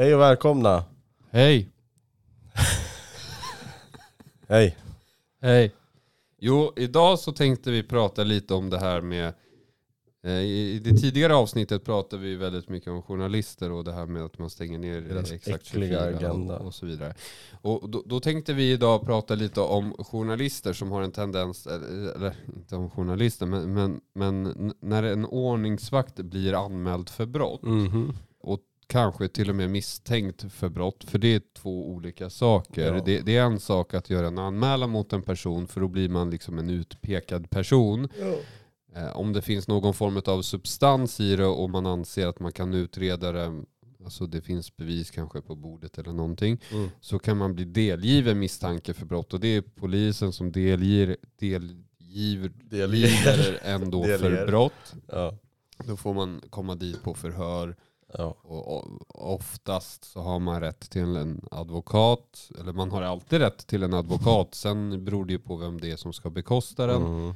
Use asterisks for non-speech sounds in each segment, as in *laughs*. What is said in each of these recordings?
Hej och välkomna. Hej. *laughs* Hej. Hej. Jo, idag så tänkte vi prata lite om det här med eh, I det tidigare avsnittet pratade vi väldigt mycket om journalister och det här med att man stänger ner Deras exakt äckliga 24 agenda. och, och så vidare. Och då, då tänkte vi idag prata lite om journalister som har en tendens, eller eller inte om journalister, men, men, men när en ordningsvakt blir anmäld för brott Mhm. och kanske till och med misstänkt för brott. För det är två olika saker. Ja. Det, det är en sak att göra en anmälan mot en person för då blir man liksom en utpekad person. Eh, om det finns någon form av substans i det och man anser att man kan utreda det, alltså det finns bevis kanske på bordet eller någonting, Mm. så kan man bli delgiven misstanke för brott. Och det är polisen som delger, delgiver, delgiver en då för brott. Ja. Då får man komma dit på förhör. Ja. Och oftast så har man rätt till en advokat. Eller man har alltid rätt till en advokat. Sen beror det ju på vem det är som ska bekosta den. Mm.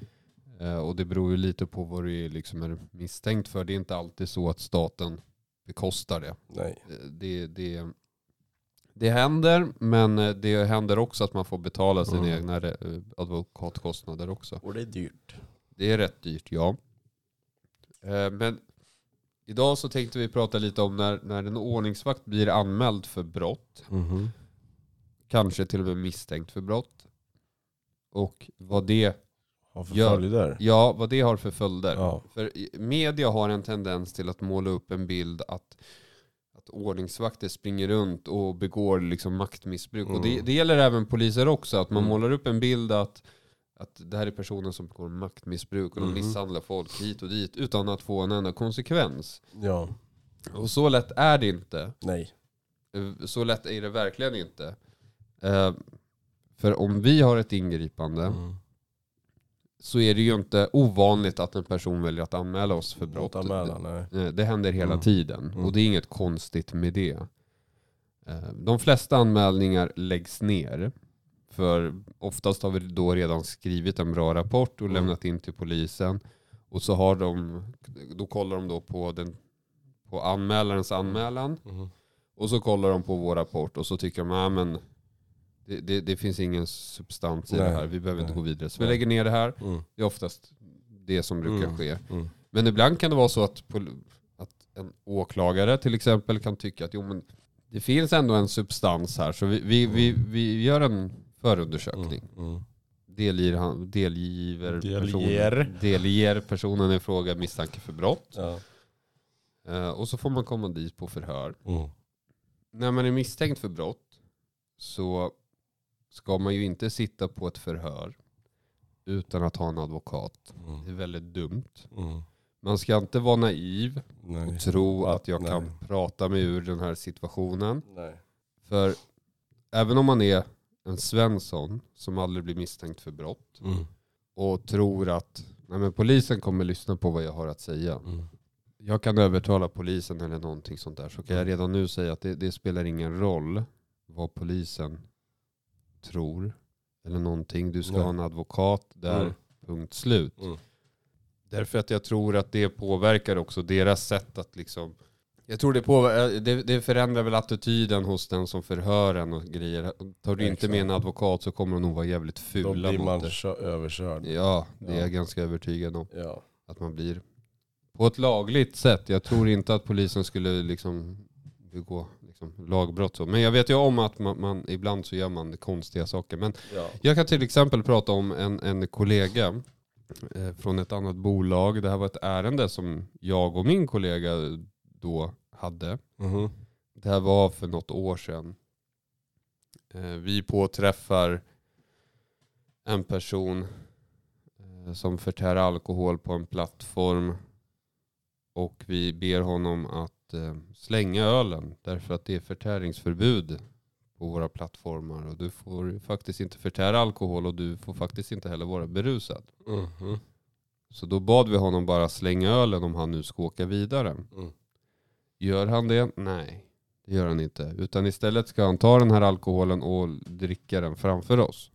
Eh, Och det beror ju lite på vad du liksom är misstänkt för. Det är inte alltid så att staten bekostar det. Nej. Eh, Det, det, det händer, men eh, det händer också att man får betala sina Mm. egna advokatkostnader också. Och det är dyrt. Det är rätt dyrt, ja. Men idag så tänkte vi prata lite om när, när en ordningsvakt blir anmäld för brott. Mhm. Kanske till och med misstänkt för brott. Och vad det, Har för följder. ja, vad det har för följder. Ja. För media har en tendens till att måla upp en bild att, att ordningsvakter springer runt och begår liksom maktmissbruk. Och det, Mm. det gäller även poliser också. Att man Mm. målar upp en bild att, att det här är personer som begår maktmissbruk och de Mhm. misshandlar folk hit och dit utan att få en enda konsekvens. Ja. Och så lätt är det inte. Nej. Eh, Så lätt är det verkligen inte. Eh, För om vi har ett ingripande Mm. så är det ju inte ovanligt att en person väljer att anmäla oss för brott. Brotanmälan, nej. Eh, Det händer hela Mm. tiden Mm. och det är inget konstigt med det. Eh, De flesta anmälningar läggs ner. För oftast har vi då redan skrivit en bra rapport och Mm. lämnat in till polisen. Och så har de, då kollar de då på, den, på anmälarens anmälan. Mhm. Och så kollar de på vår rapport och så tycker de att men det, det, det finns ingen substans i Nej, det här. Vi behöver inte nej, gå vidare. Så vi nej. lägger ner det här. Mm. Det är oftast det som brukar Mm. ske. Mm. Men ibland kan det vara så att, att en åklagare till exempel kan tycka att jo, men det finns ändå en substans här. Så vi, vi, vi, vi gör en förundersökning. Mm. Mm. Delger, han- delgiver, Delger. Personen, delger personen i fråga misstanke för brott. Ja. Eh, och så får man komma dit på förhör. Mm. När man är misstänkt för brott så ska man ju inte sitta på ett förhör utan att ha en advokat. Det är Mm. väldigt dumt. Mm. Man ska inte vara naiv Nej. och tro att jag Nej. kan prata mig ur den här situationen. Nej. För även om man är en Svensson som aldrig blir misstänkt för brott Mm. och tror att nej men polisen kommer lyssna på vad jag har att säga. Mm. Jag kan övertala polisen eller någonting sånt där så kan jag Mm. redan nu säga att det, det spelar ingen roll vad polisen tror eller någonting. Du ska Nej. ha en advokat där, Mm. punkt slut. Mm. Därför att jag tror att det påverkar också deras sätt att liksom jag tror det, påver- det, det förändrar väl attityden hos den som förhör en och grejer. Tar du inte med en advokat så kommer de nog vara jävligt Då fula blir mot man det. kö- överkörd. Ja, det är Ja. jag ganska övertygad om. Ja. Att man blir på ett lagligt sätt. Jag tror inte att polisen skulle liksom begå liksom lagbrott. Så. Men jag vet ju om att man, man ibland så gör man konstiga saker. Men Ja. jag kan till exempel prata om en, en kollega eh, från ett annat bolag. Det här var ett ärende som jag och min kollega då hade. Mhm. Det här var för något år sedan. Eh, Vi påträffar en person eh, som förtär alkohol på en plattform. Och vi ber honom att eh, slänga ölen därför att det är förtäringsförbud på våra plattformar. Och du får faktiskt inte förtära alkohol och du får faktiskt inte heller vara berusad. Mhm. Så då bad vi honom bara slänga ölen om han nu ska åka vidare. Mm. Gör han det? Nej, det gör han inte. Utan istället ska han ta den här alkoholen och dricka den framför oss.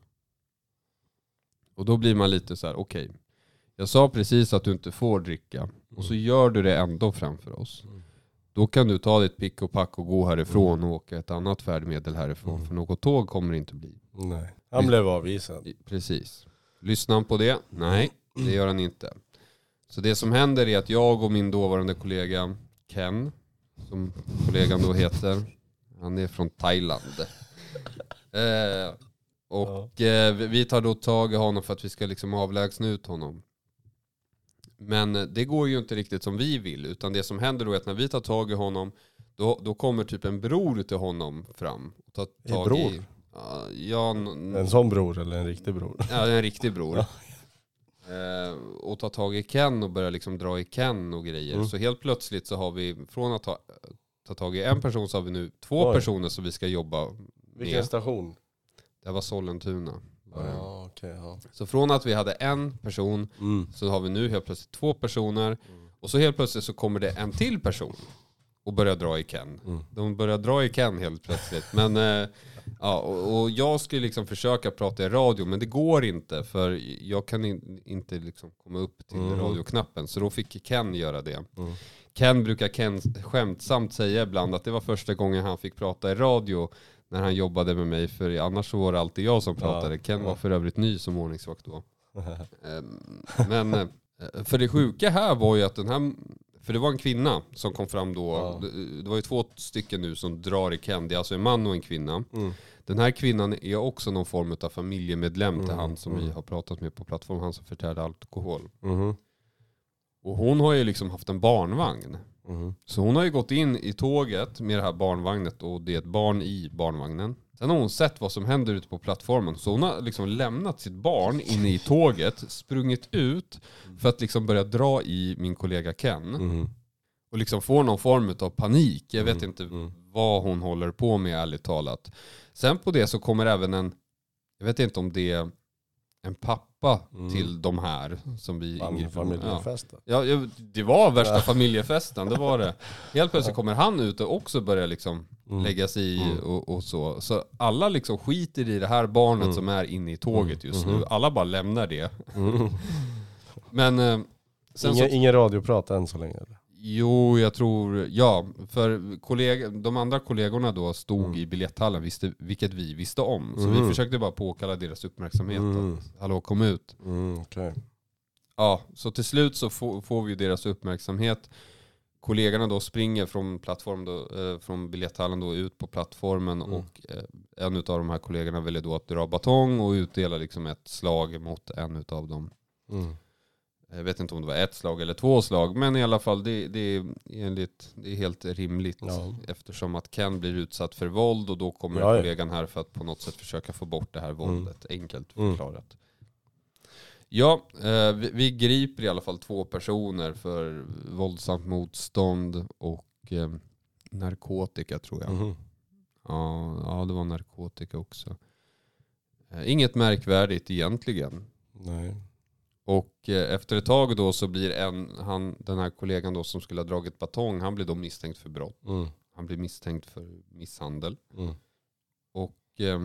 Och då blir man lite så här: okej. jag sa precis att du inte får dricka. Och så gör du det ändå framför oss. Mm. Då kan du ta ditt pick och pack och gå härifrån och åka ett annat färdmedel härifrån. Mm. För något tåg kommer det inte bli. Nej. Han blev avvisad. Precis. Lyssnar han på det? Nej, det gör han inte. Så det som händer är att jag och min dåvarande kollega Ken, som kollegan då heter, han är från Thailand. Eh, och eh, vi- tar då tag i honom för att vi ska liksom avlägsna ut honom. Men det går ju inte riktigt som vi vill, utan det som händer då är att när vi tar tag i honom, då, då kommer typ en bror till honom fram. Och tar En tag bror? I, ja, ja, En sån bror eller en riktig bror? Ja, en riktig bror. *laughs* Eh, och ta tag i Ken och börja liksom dra i Ken och grejer. Mm. Så helt plötsligt så har vi, från att ta, ta tag i en person så har vi nu två Oj. personer som vi ska jobba Vilken med. station? Det var Sollentuna. var det. Ja. Så från att vi hade en person Mm. så har vi nu helt plötsligt två personer. Och så helt plötsligt så kommer det en till person och börjar dra i Ken. Mm. De börjar dra i Ken helt plötsligt. Men, eh, ja, och, och jag skulle liksom försöka prata i radio men det går inte för jag kan in, inte liksom komma upp till Mm. radioknappen. Så då fick Ken göra det. Mm. Ken brukar Ken skämtsamt säga ibland att det var första gången han fick prata i radio när han jobbade med mig. För annars var det alltid jag som pratade. Ja, Ken var för övrigt ny som ordningsvakt då. *laughs* Ehm, Men eh, för det sjuka här var ju att den här, för det var en kvinna som kom fram då. Ja. Det, det var ju två stycken nu som drar i Ken. Det är alltså en man och en kvinna. Mm. Den här kvinnan är också någon form av familjemedlem till Mm, han som vi mm. har pratat med på plattform, han som förtärde alkohol. Mhm. Och hon har ju liksom haft en barnvagn. Mhm. Så hon har ju gått in i tåget med det här barnvagnet och det är ett barn i barnvagnen. Sen har hon sett vad som händer ute på plattformen. Så hon har liksom lämnat sitt barn inne i tåget, sprungit ut för att liksom börja dra i min kollega Ken. Mhm. Och liksom få någon form av panik. Jag vet Mm, inte mm. vad hon håller på med ärligt talat. Sen på det så kommer även en, jag vet inte om det är en pappa Mm. till de här som vi. Ja. Familjefesten. Ja, ja, det var värsta familjefesten, det var det. *laughs* Helt plötsligt kommer han ut och också börjar liksom Mm. lägga sig i Mm. och, och så. Så alla liksom skiter i det här barnet Mm. som är inne i tåget just Mhm. nu. Alla bara lämnar det. Mm. Men eh, sen Ingen, så, ingen radioprat än så länge eller? Jo, jag tror, ja, för kollega, de andra kollegorna då stod Mm. i biljetthallen, visste, vilket vi visste om. Så Mm. vi försökte bara påkalla deras uppmärksamhet. Mm. Att, Hallå, kom ut. Mm, okej. Ja, så till slut så får, får vi deras uppmärksamhet. Kollegorna då springer från, plattform då, eh, från biljetthallen då ut på plattformen Mm. och eh, en av de här kollegorna ville då att dra batong och utdela liksom ett slag mot en av dem. Mm. Jag vet inte om det var ett slag eller två slag, men i alla fall det, det, är, enligt, det är helt rimligt Ja. eftersom att Ken blir utsatt för våld och då kommer Ja, ja. kollegan här för att på något sätt försöka få bort det här våldet, enkelt Mm. förklarat. Ja, eh, vi, vi griper i alla fall två personer för våldsamt motstånd och eh, narkotika tror jag. Mhm. Ja, ja, det var narkotika också. Eh, inget märkvärdigt egentligen. Nej. Och eh, efter ett tag då så blir en, han, den här kollegan då som skulle ha dragit batong, han blir då misstänkt för brott. Mm. Han blir misstänkt för misshandel. Mm. Och eh,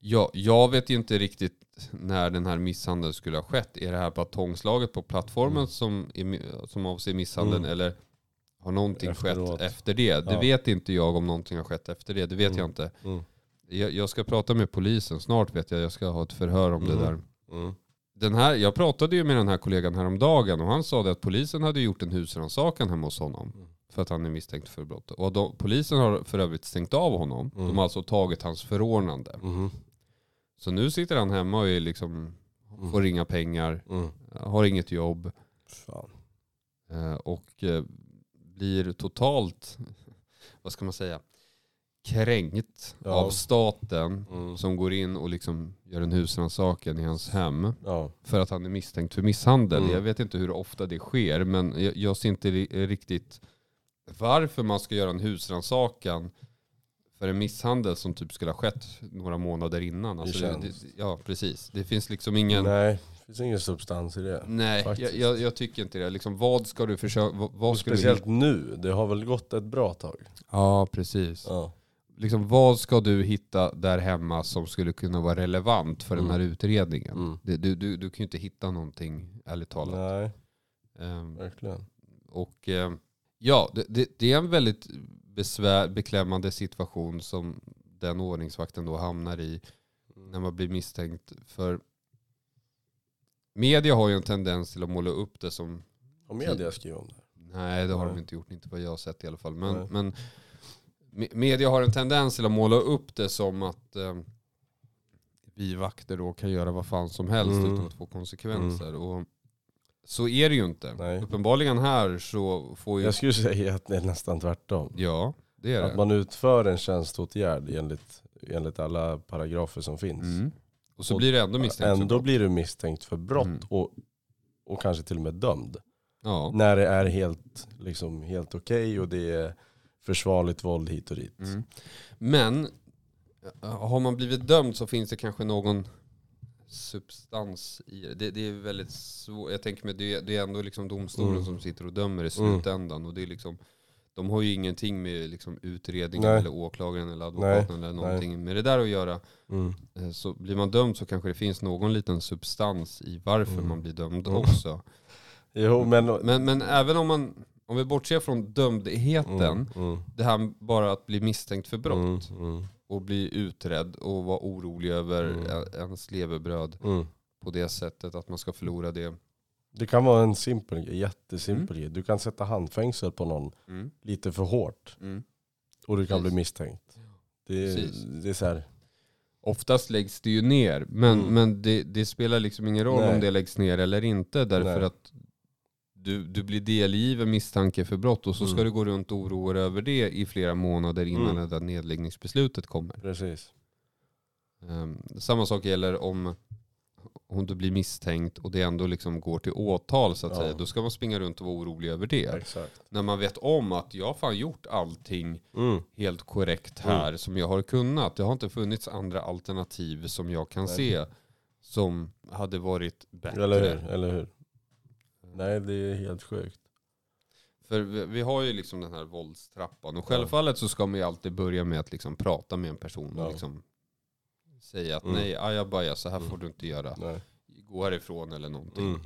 ja, jag vet ju inte riktigt när den här misshandeln skulle ha skett. Är det här batongslaget på plattformen Mm. som, är, som avser misshandeln Mm. eller har någonting Efteråt. skett efter det? Det Ja. vet inte jag om någonting har skett efter det. Det vet Mm. jag inte. Mm. Jag, jag ska prata med polisen snart vet jag. Jag ska ha ett förhör om det där. Mm. Den här, jag pratade ju med den här kollegan häromdagen och han sa det att polisen hade gjort en husrannsakan hemma hos honom. Mm. För att han är misstänkt för brott. Och de, polisen har för övrigt stängt av honom. Mm. De har alltså tagit hans förordnande. Mhm. Så nu sitter han hemma och är liksom, Mm. får inga pengar, Mm. har inget jobb eh, och eh, blir totalt, *laughs* vad ska man säga, kränkt Ja. av staten Mm. som går in och liksom gör en husrannsakan i hans hem. Ja. för att han är misstänkt för misshandel. Mm. Jag vet inte hur ofta det sker, men jag, jag ser inte ri- riktigt varför man ska göra en husrannsakan för en misshandel som typ skulle ha skett några månader innan. Alltså det, det, ja, precis. Det finns liksom ingen... Nej, det finns ingen substans i det. Nej, jag, jag, jag tycker inte det. Liksom, vad ska du försöka... Vad, vad ska du speciellt hitta? nu, det har väl gått ett bra tag. Ja, precis. Ja. Liksom, vad ska du hitta där hemma som skulle kunna vara relevant för den här Mm. utredningen? Mm. Det, du, du, du kan ju inte hitta någonting, ärligt talat. Nej, Ehm, verkligen. Och eh, Ja, det, det, det är en väldigt besvär, beklämmande situation som den ordningsvakten då hamnar i när man blir misstänkt. För media har ju en tendens till att måla upp det som Har media skrivit om det? Nej, det har de Nej. inte gjort. Inte vad jag har sett i alla fall. Men, Nej. men me- media har en tendens till att måla upp det som att eh, vi vakter då kan göra vad fan som helst Mm. utan att få konsekvenser. Och så är det ju inte. Nej. Uppenbarligen här så får ju... Jag skulle säga att det är nästan tvärtom. Ja, det är det. Att man utför en tjänsteåtgärd enligt, enligt alla paragrafer som finns. Mm. Och så Och blir det ändå misstänkt för Ändå brott. blir du misstänkt för brott Mm. och, och kanske till och med dömd. Ja. När det är helt, liksom, helt okej och det är försvarligt våld hit och dit. Mm. Men eh, har man blivit dömd så finns det kanske någon substans i det. Det, det är väldigt svårt. Jag tänker mig det, det är ändå liksom domstolen Mm. som sitter och dömer i Mm. slutändan. Och det är liksom, de har ju ingenting med liksom utredningen Nej. eller åklagaren eller advokaten eller någonting med det där att göra. Mm. Eh, Så blir man dömd så kanske det finns någon liten substans i varför Mm. man blir dömd Mm. också. *laughs* Jo men... Men, men även om man, om vi bortser från dömdheten, Mm, mm, det här bara att bli misstänkt för brott mm, mm, och bli utredd och vara orolig över Mm. ens levebröd mm. på det sättet att man ska förlora det. Det kan vara en simpel jättesimpel grej. Du kan sätta handfängsel på någon lite för hårt och du kan Precis. bli misstänkt. Det det är så här, Oftast läggs det ju ner, men, men det, det spelar liksom ingen roll Nej. om det läggs ner eller inte därför Nej. att du, du blir delgiven misstanke för brott och så ska Mm. du gå runt och oroa dig över det i flera månader innan Mm. det där nedläggningsbeslutet kommer. precis. Ehm, samma sak gäller om, om du blir misstänkt och det ändå liksom går till åtal så att Ja. säga. Då ska man springa runt och vara orolig över det. Exakt. När man vet om att jag har fan gjort allting Mm. helt korrekt här som jag har kunnat. Det har inte funnits andra alternativ som jag kan Nej. se som hade varit bättre. Eller hur? Eller hur? Nej det är helt sjukt. För vi, vi har ju liksom den här våldstrappan och självfallet så ska man ju alltid börja med att liksom prata med en person och Ja. liksom säga att Mm. nej, ajabaja, så här Mm. får du inte göra. Nej. Gå härifrån eller någonting. Mm.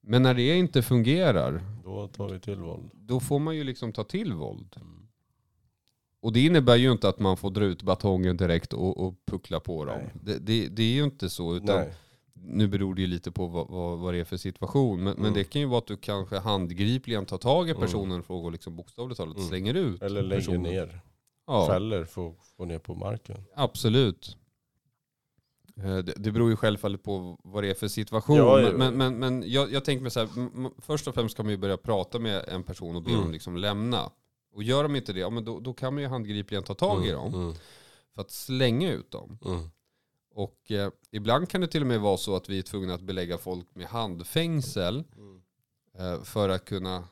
Men när det inte fungerar, Då tar vi till våld. då får man ju liksom ta till våld. Mm. Och det innebär ju inte att man får dra ut batongen direkt och, och puckla på dem. Nej. Det, det, det är ju inte så. Utan Nej. Nu beror det ju lite på vad, vad, vad det är för situation. Men, men Mm. det kan ju vara att du kanske handgripligen tar tag i Mm. personen och går liksom bokstavligt talat Mm. slänger ut Eller lägger personen. ner. Ja, Fäller för att få ner på marken. absolut. Eh, Det, det beror ju självfallet på vad det är för situation. Ja, ja. Men, men, men, men jag, jag tänker mig så här, först och främst kan man ju börja prata med en person och be Mm. dem liksom lämna. Och gör de inte det, ja, men då, då kan man ju handgripligen ta tag i dem Mm. för att slänga ut dem. Mm. Och eh, ibland kan det till och med vara så att vi är tvungna att belägga folk med handfängsel Mm. eh, för att kunna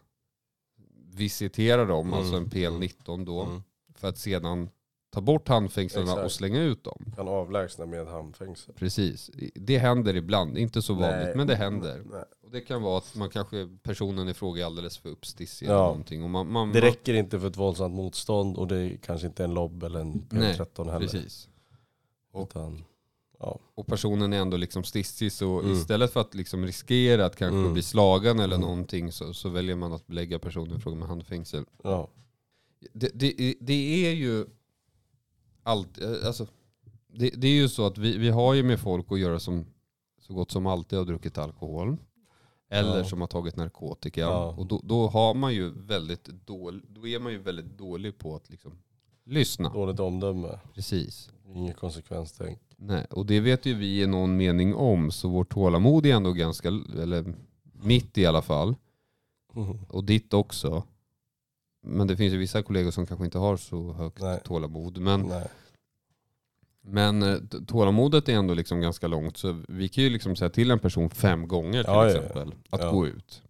visitera dem, Mm, alltså en PL19 då, Mm. för att sedan ta bort handfängslarna Exakt. och slänga ut dem. Kan avlägsna med handfängsel. Precis. Det händer ibland, inte så vanligt, Nej. men det händer. Nej. Och det kan vara att man kanske, personen i fråga är alldeles för uppstissig Ja. eller någonting. Och man, man, Det räcker inte för ett våldsamt motstånd och det är kanske inte en lobb eller en Nej, P13 man, heller. precis. Utan, ja. Och personen är ändå liksom stissig så Mm. istället för att liksom riskera att kanske Mm. bli slagen eller Mm. någonting så, så väljer man att belägga personen i fråga med handfängsel. Ja. Det, det, det är ju allt, eh, alltså, det, det är ju så att vi, vi har ju med folk att göra som så gott som alltid har druckit alkohol. Eller Ja. som har tagit narkotika. Ja. Och då, då har man ju väldigt dålig, då är man ju väldigt dålig på att liksom lyssna. Dåligt omdöme. Precis. Inget konsekvenstänk. Nej, och det vet ju vi i någon mening om. Så vårt tålamod är ändå ganska, eller mitt i alla fall. Mm. Och ditt också. Men det finns ju vissa kollegor som kanske inte har så högt Nej. tålamod. Men, Nej. men eh, tålamodet är ändå liksom ganska långt. Så vi kan ju liksom säga till en person fem gånger till Ja, ja, ja. exempel att Ja. gå ut.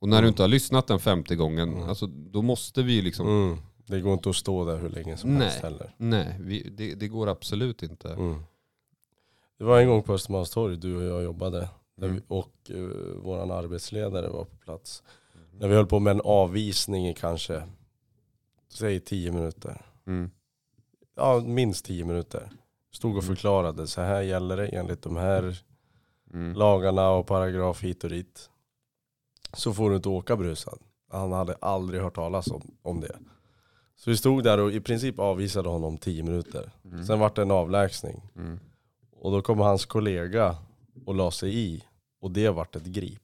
Och när du Mm. inte har lyssnat den femte gången, Mm. alltså, då måste vi ju liksom, Mm. Det går inte att stå där hur länge som Nej. helst heller. nej, vi, det, det går absolut inte. Mm. Det var en gång på Östermalmstorg, du och jag jobbade. Mm. vi, och uh, vår arbetsledare var på plats. När vi höll på med en avvisning i kanske, säg tio minuter. Mm. Ja, minst tio minuter. Stod och Mm. förklarade, så här gäller det enligt de här Mm. lagarna och paragraf hit och dit. Så får du inte åka brusad. Han hade aldrig hört talas om, om det. Så vi stod där och i princip avvisade honom 10 minuter. Mm. Sen vart det en avlägsning. Mm. Och då kom hans kollega och la sig i. Och det vart ett grip.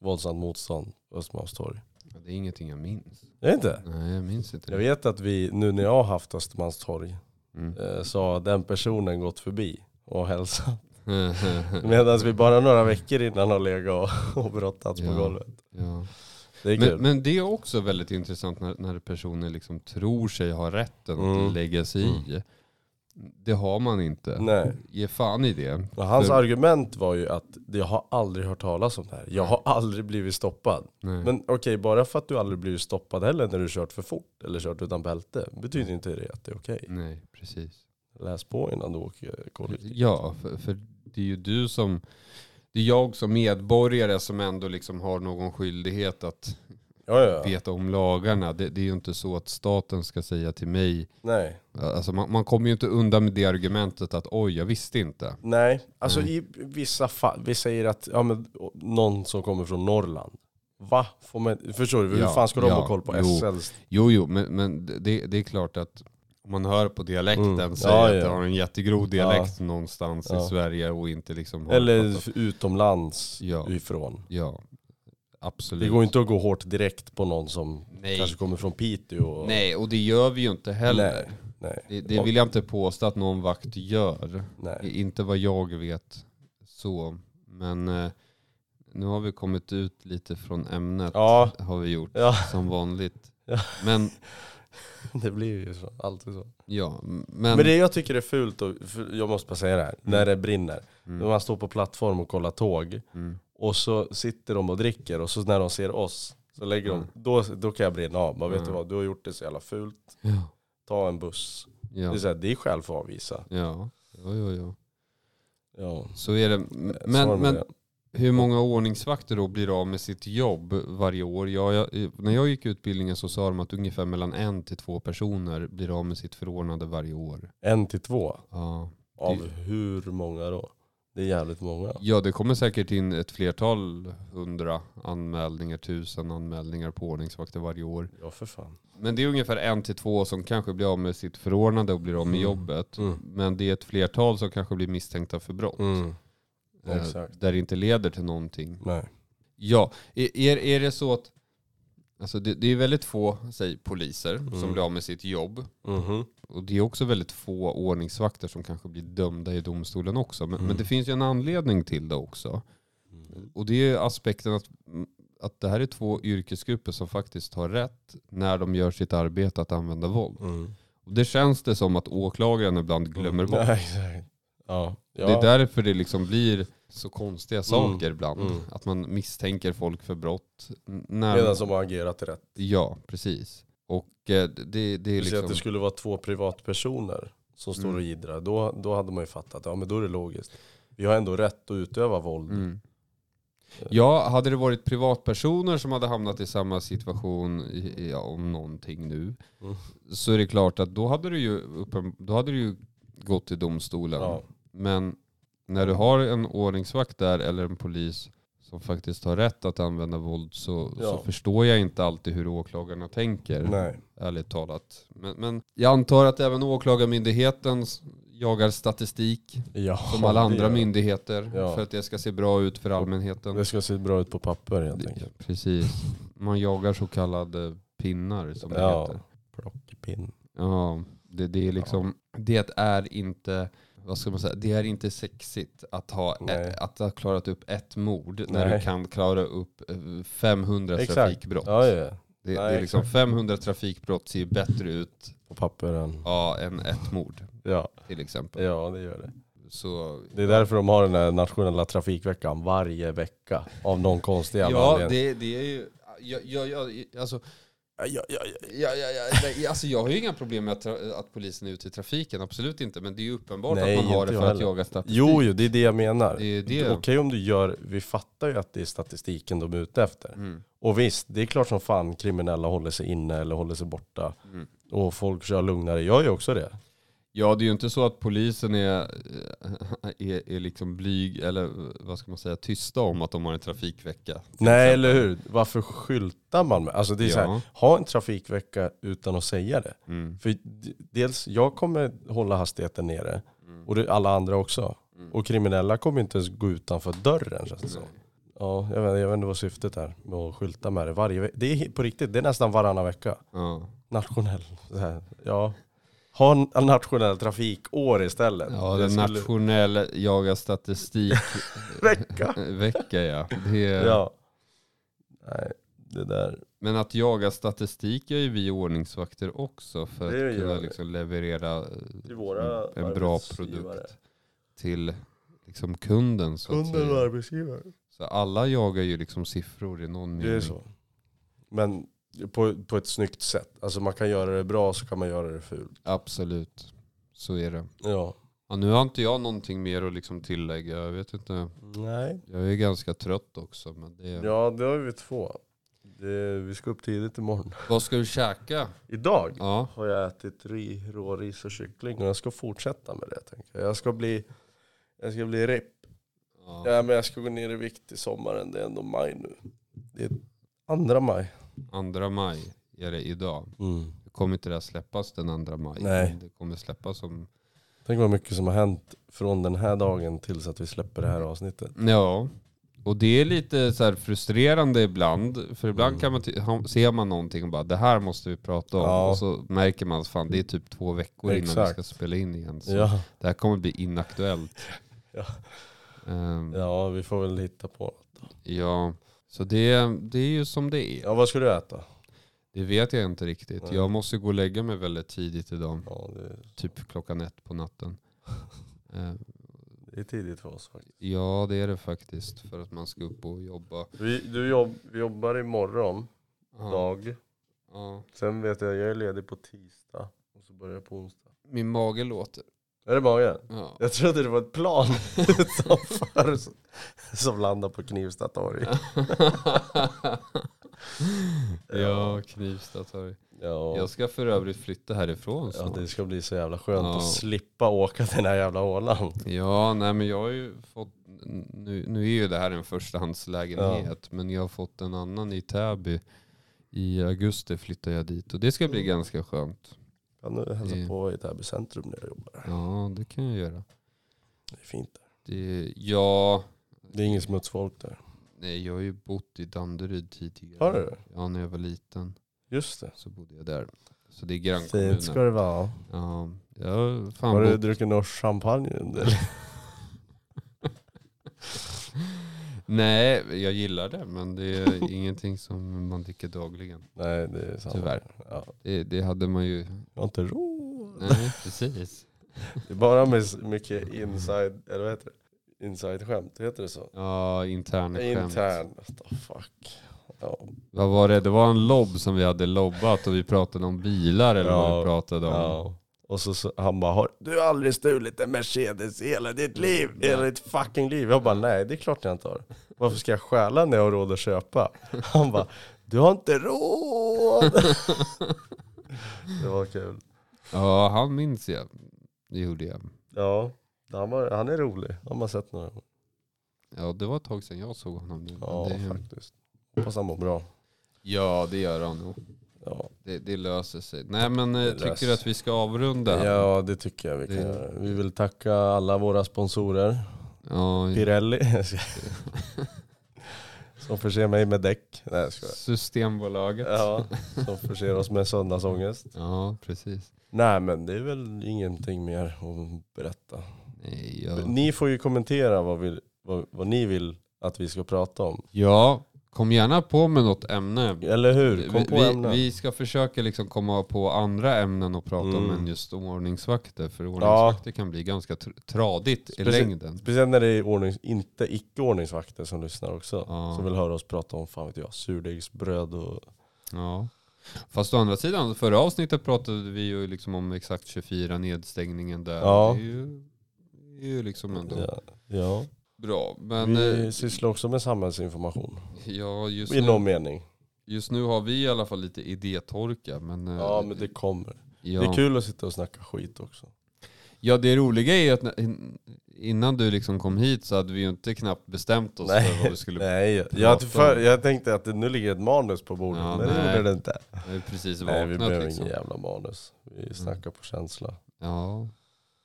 Våldsamt motstånd på Östermalmstorg. Ja, Det är ingenting jag minns. Är det inte? Nej, jag minns inte Jag vet att vi, nu när jag har haft Östermalmstorg, Mm. eh, så har den personen gått förbi och hälsat. *laughs* Medan vi bara några veckor innan har legat och, och brottats på Ja. golvet. ja. Det men, men det är också väldigt intressant när, när personer liksom tror sig ha rätten Mm. att lägga sig i. Det har man inte. Nej. Ge fan i det. Och hans För- argument var ju att jag har aldrig hört talas om det här. Jag har aldrig blivit stoppad. Nej. Men okej, bara för att du aldrig blivit stoppad heller när du kört för fort eller kört utan bälte betyder inte det att det är okej. Nej, precis. Läs på innan du åker kollektivt. Ja, för, för det är ju du som, det är jag som medborgare som ändå liksom har någon skyldighet att Ja, ja. veta om lagarna. Det, det är ju inte så att staten ska säga till mig, Nej. alltså man, man kommer ju inte undan med det argumentet att oj, jag visste inte. Nej, alltså Nej. i vissa fall, vi säger att ja, men, någon som kommer från Norrland. Va? Får man, förstår du? Hur Ja, fan ska de ja, ha koll på jo. SLs? Jo, jo, men, men det, det är klart att om man hör på dialekten, Mm. säger Ja, att ja. det har en jättegrov dialekt någonstans Ja. i Sverige och inte liksom Eller fattat- utomlands ifrån. Ja, absolut. Det går inte att gå hårt direkt på någon som Nej. kanske kommer från Piteå. Och, Nej, och det gör vi ju inte heller. Nej. Nej. Det, det vill jag inte påstå att någon vakt gör. Inte vad jag vet så. Men eh, nu har vi kommit ut lite från ämnet. Har vi gjort som vanligt. *laughs* Men *laughs* det blir ju så. Alltid så. ja, men, Men det jag tycker är fult, och, jag måste bara säga det här, när det brinner. När mm, man står på plattform och kollar tåg. mm, Och så sitter de och dricker och så när de ser oss så lägger Mm. de, då, då kan jag brinna av. Man vet Mm. du vad, du har gjort det så jävla fult. ja, Ta en buss. ja, Det är, så här, det är skäl för att avvisa. ja, ja, ja, ja. Ja. Så är det. Men, men det. Hur många ordningsvakter då blir av med sitt jobb varje år? Ja, jag, när jag gick utbildningen så sa de att ungefär mellan en till två personer blir av med sitt förordnande varje år. En till två. Ja. Av Det- hur många då? Det är jävligt många. Ja, det kommer säkert in ett flertal hundra anmälningar, tusen anmälningar på ordningsvakter varje år. Ja för fan. Men det är ungefär en till två som kanske blir av med sitt förordnande och blir av med Mm. jobbet. Mm. Men det är ett flertal som kanske blir misstänkta för brott. Mm. Eh, Exakt. Där det inte leder till någonting. Nej. Ja, är, är, det så att Alltså det, det är väldigt få, säg poliser, som Mm. blir av med sitt jobb. Mhm. Och det är också väldigt få ordningsvakter som kanske blir dömda i domstolen också. Men, Mm. men det finns ju en anledning till det också. Mm. Och det är aspekten att, att det här är två yrkesgrupper som faktiskt har rätt när de gör sitt arbete att använda våld. Mm. Och det känns det som att åklagaren ibland glömmer bort. *laughs* Nej. Ja. ja. Det är därför det liksom blir så konstiga saker ibland. Mm. Att man misstänker folk för brott. När, Medan de har agerat rätt. Ja, precis. Och eh, det, det är Du säger att liksom... det skulle vara två privatpersoner som står Mm. och idrar. Då, då hade man ju fattat, ja men då är det logiskt. Vi har ändå rätt att utöva våld. Mm. Ja, hade det varit privatpersoner som hade hamnat i samma situation i, ja, om någonting nu, Mm. så är det klart att då hade det ju, uppen, då hade det ju gått till domstolen. Ja. Men när du har en ordningsvakt där eller en polis som faktiskt har rätt att använda våld så, Ja. så förstår jag inte alltid hur åklagarna tänker. Nej. Ärligt talat. Men, men jag antar att även åklagarmyndigheten jagar statistik Ja, som alla andra myndigheter Ja. för att det ska se bra ut för allmänheten. Det ska se bra ut på papper helt enkelt. Precis. Man jagar så kallade pinnar som det Ja. heter. Plockepinn. Ja, det, det är liksom, det är inte, vad ska man säga, det är inte sexigt att ha, Nej. att ha klarat upp ett mord när Nej. du kan klara upp eh, 500 Exakt. trafikbrott. Ja, ja. Det, det Nej, är liksom exakt. 500 trafikbrott ser ju bättre ut På papperen. ja, än ett mord Ja. till exempel. ja, det gör det. Så, Det är därför de har den här nationella trafikveckan varje vecka. Av någon konstig jävla ja, anledning. det, det är ju, jag, jag, jag, alltså, Ja, ja, ja, ja. Alltså jag har ju inga problem med att, att polisen är ute i trafiken, absolut inte. Men det är ju uppenbart Nej, att man har det jag för att heller. jaga statistik. Jo, jo, det är det jag menar. Det är det. Okej om du gör, vi fattar ju att det är statistiken de är ute efter. Mm, Och visst, det är klart som fan kriminella håller sig inne eller håller sig borta. mm. Och folk kör lugnare, jag gör också det. Ja, det är ju inte så att polisen är, är, är liksom blyg, eller vad ska man säga, tysta om att de har en trafikvecka. Nej eller hur? Varför skyltar man med? Alltså det är så här, Ja. ha en trafikvecka utan att säga det. Mm. För dels, jag kommer hålla hastigheten nere. Mm. Och det, alla andra också. Mm. Och kriminella kommer inte ens gå utanför dörren känns det som. Ja, jag vet, jag vet inte vad syftet är med att skylta med det varje. Det är på riktigt, det är nästan varannan vecka. Ja. Nationell, ja. Ha en nationell trafikår istället. Ja, Det den skulle- nationella jaga statistik *laughs* Vecka. vecka ja. Det Ja. Nej, det där. Men att jaga statistik gör ju vi ordningsvakter också för Det att kunna liksom leverera Till våra en bra produkt till liksom kunden. Så, Kunden och säga. arbetsgivare. så alla jagar ju liksom siffror i någon mening. Det är så. Men på, på ett snyggt sätt. Alltså man kan göra det bra så kan man göra det fult. Absolut, så är det. Ja. Ja, nu har inte jag någonting mer att liksom tillägga. Jag vet inte. Nej. Jag är ganska trött också. Men det... Ja, det har vi två. Det, vi ska upp tidigt imorgon. Vad ska du käka? Idag Ja. har jag ätit ri, råris och kyckling och jag ska fortsätta med det. Tänker jag. jag ska bli, jag ska bli ripp. ja. Ja, men jag ska gå ner i vikt i sommaren. Det är ändå maj nu. Det är andra maj. Andra maj är det idag. Det kommer inte det här släppas den andra maj. Nej. Det kommer släppas om... Tänk vad mycket som har hänt från den här dagen tills att vi släpper det här avsnittet. Ja. Och det är lite så frustrerande ibland. För ibland Mm. kan man ser man någonting och bara det här måste vi prata om. Ja. Och så märker man att fan det är typ två veckor innan vi Exakt. ska spela in igen. Så Ja, det här kommer bli inaktuellt. *laughs* Ja. Ehm, ja, vi får väl hitta på något. ja. Så det, det är ju som det är. Ja, vad ska du äta? Det vet jag inte riktigt. Nej. Jag måste gå och lägga mig väldigt tidigt idag. Ja, det, Typ klockan ett på natten. *laughs* Eh, det är tidigt för oss faktiskt. Ja det är det faktiskt. För att man ska upp och jobba. Vi, du jobb, vi jobbar imorgon Ja, dag. ja. Sen vet jag, jag är ledig på tisdag. Och så börjar jag på onsdag. Min mage låter. Är det magen? Ja. Jag trodde det var ett plan *laughs* som, som landade på Knivsta torg. *laughs* ja, Knivsta torg. Ja, Jag ska för övrigt flytta härifrån ja, snart. det ska bli så jävla skönt Ja. att slippa åka till den här jävla Åland. Ja, nej men jag har ju fått, nu, nu är ju det här en förstahandslägenhet, men jag har fått en annan i Täby. I augusti flyttar jag dit och det ska bli ganska skönt. Kan du hälsa Det- på i Täby centrum när jag jobbar? Ja, det kan jag göra. Det är fint där. Det, ja, Det är ingen smutsfolk där. nej, jag har ju bott i Danderyd tidigare. Har du det? Ja, när jag var liten Just det. så bodde jag där. Så det är grannkommunen. Fint ska det vara. Ja, jag har fan Har du bott... druckit någon champagne under? *laughs* Nej, jag gillar det men det är *laughs* ingenting som man dricker dagligen. Nej det är sant. Tyvärr. Ja. Det, det hade man ju... Jag har inte råd. Nej, *laughs* precis. Det är bara med mycket inside, eller vad heter det? Inside-skämt, heter det så? Ja, interna skämt. Intern. Oh, fuck. Ja. Vad var det? Det var en lobb som vi hade lobbat och vi pratade om bilar eller vad Ja, vi pratade om. ja. Och så, så han bara, har du har aldrig stulit en Mercedes i hela ditt liv? Hela ditt fucking liv? Jag bara, nej det är klart jag inte har. Varför ska jag stjäla när jag har råd att köpa? *laughs* Han bara, du har inte råd. *laughs* det var kul. Ja, han minns jag. Det gjorde jag. Ja, han, var, han är rolig. Har man sett några gånger. Ja, det var ett tag sedan jag såg honom nu. Ja, det, faktiskt. Hoppas han mår bra. ja, det gör han nog. Ja. Det, det löser sig. Nej men eh, Det tycker löser du att vi ska avrunda? ja, det tycker jag vi kan Det- göra. Vi vill tacka alla våra sponsorer. Ja, Pirelli. *laughs* som förser mig med däck. Nej, jag skojar. Systembolaget. Ja, som förser oss med söndagsångest. Ja, precis. Nej men det är väl ingenting mer att berätta. Nej, jag... Ni får ju kommentera vad, vi, vad, vad ni vill att vi ska prata om. Ja, kom gärna på med något ämne. Eller hur? Kom Vi, på vi, ämnen. vi ska försöka liksom komma på andra ämnen att prata om Mm. än just ordningsvakter. För ordningsvakter kan bli ganska tr- tradigt i Specie- längden. Speciellt när det är ordnings, inte icke-ordningsvakter som lyssnar också. Ja. Som vill höra oss prata om fan vet jag, surdegsbröd och... Ja. Fast å andra sidan, förra avsnittet pratade vi ju liksom om exakt 24 nedstängningen där. Ja. Det är ju, det är ju liksom ändå Ja. ja. Bra. Men vi eh, sysslar också med samhällsinformation. ja, just I någon nu, mening. just nu har vi i alla fall lite idétorka. Men, eh, Ja men det kommer. ja, Det är kul att sitta och snacka skit också. Ja det roliga är ju att innan du liksom kom hit så hade vi ju inte knappt bestämt oss Nej, för vad vi skulle Nej, prata jag, för, jag tänkte att det, nu ligger ett manus på bordet, Ja, men det nej. gjorde det inte. Vi precis Nej, vi vaknat behöver liksom. ingen jävla manus. Vi snackar på känsla. Ja,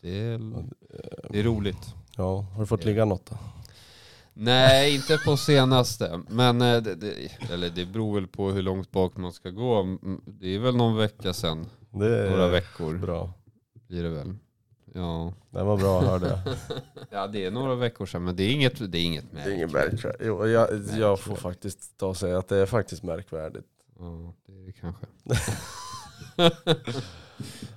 det är, eh, det är roligt. Ja, har du fått ligga något då? Nej, *laughs* inte på senaste. Men eh, det, det, eller det beror väl på hur långt bak man ska gå. Det är väl någon vecka sedan. Några veckor bra. blir det väl. Ja. Det var bra att höra det. *laughs* ja, det är några veckor sedan men det är inget, det är inget Det är inget märkvärdigt. Jo, jag, jag Märkvärdigt. får faktiskt ta och säga att det är faktiskt märkvärdigt. Ja, det är det kanske. *laughs* *laughs*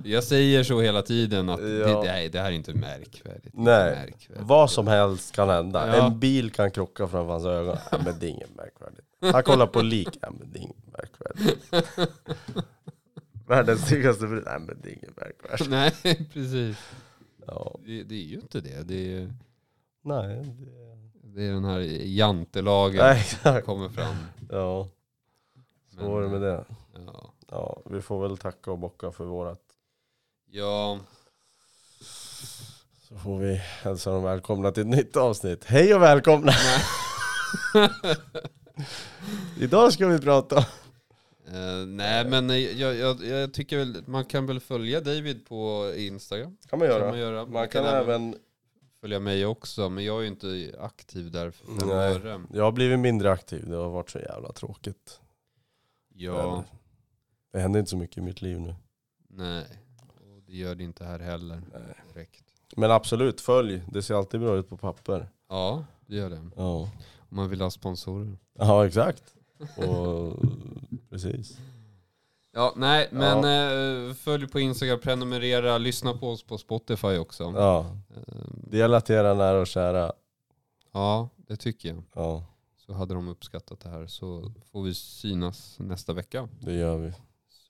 Jag säger så hela tiden att det, Ja. det, här, är inte märkvärdigt. Nej, märkvärdigt. Vad som helst kan hända. Ja. En bil kan krocka framför hans ögon. Ja, men det är inget märkvärdigt. Han kollar på lik. Ja, men det är inget märkvärdigt. *laughs* Världens snyggaste brud. Nej men det är inget märkvärdigt. Nej, *laughs* precis. Ja. Det, det är ju inte det. Det är, Nej, det... det är den här jantelagen Nej, som kommer fram. Ja, så var det med det. Ja. Ja, vi får väl tacka och bocka för vårat. ja, Så får vi hälsa dem välkomna till ett nytt avsnitt. Hej och välkomna! *laughs* Idag ska vi prata om... Eh, nej men jag, jag, jag tycker väl, man kan väl följa David på Instagram. kan man Kan göra. man, göra. Man kan även... följa mig också, men jag är ju inte aktiv där för fem Nej. öre. Jag har blivit mindre aktiv. Det har varit så jävla tråkigt. Ja, Det händer inte så mycket i mitt liv nu. nej. Och det gör det inte här heller. Nej. Direkt. Men absolut, följ. Det ser alltid bra ut på papper. Ja, det gör det. Ja, Om man vill ha sponsorer. ja exakt. Och *laughs* precis. Ja, nej, men eh, följ på Instagram, prenumerera, lyssna på oss på Spotify också. Ja, Eh, dela till era nära och kära. ja, det tycker jag. Ja, Så hade de uppskattat det här så får vi synas nästa vecka. det gör vi.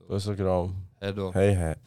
Puss och kram. hej då. Hej hej.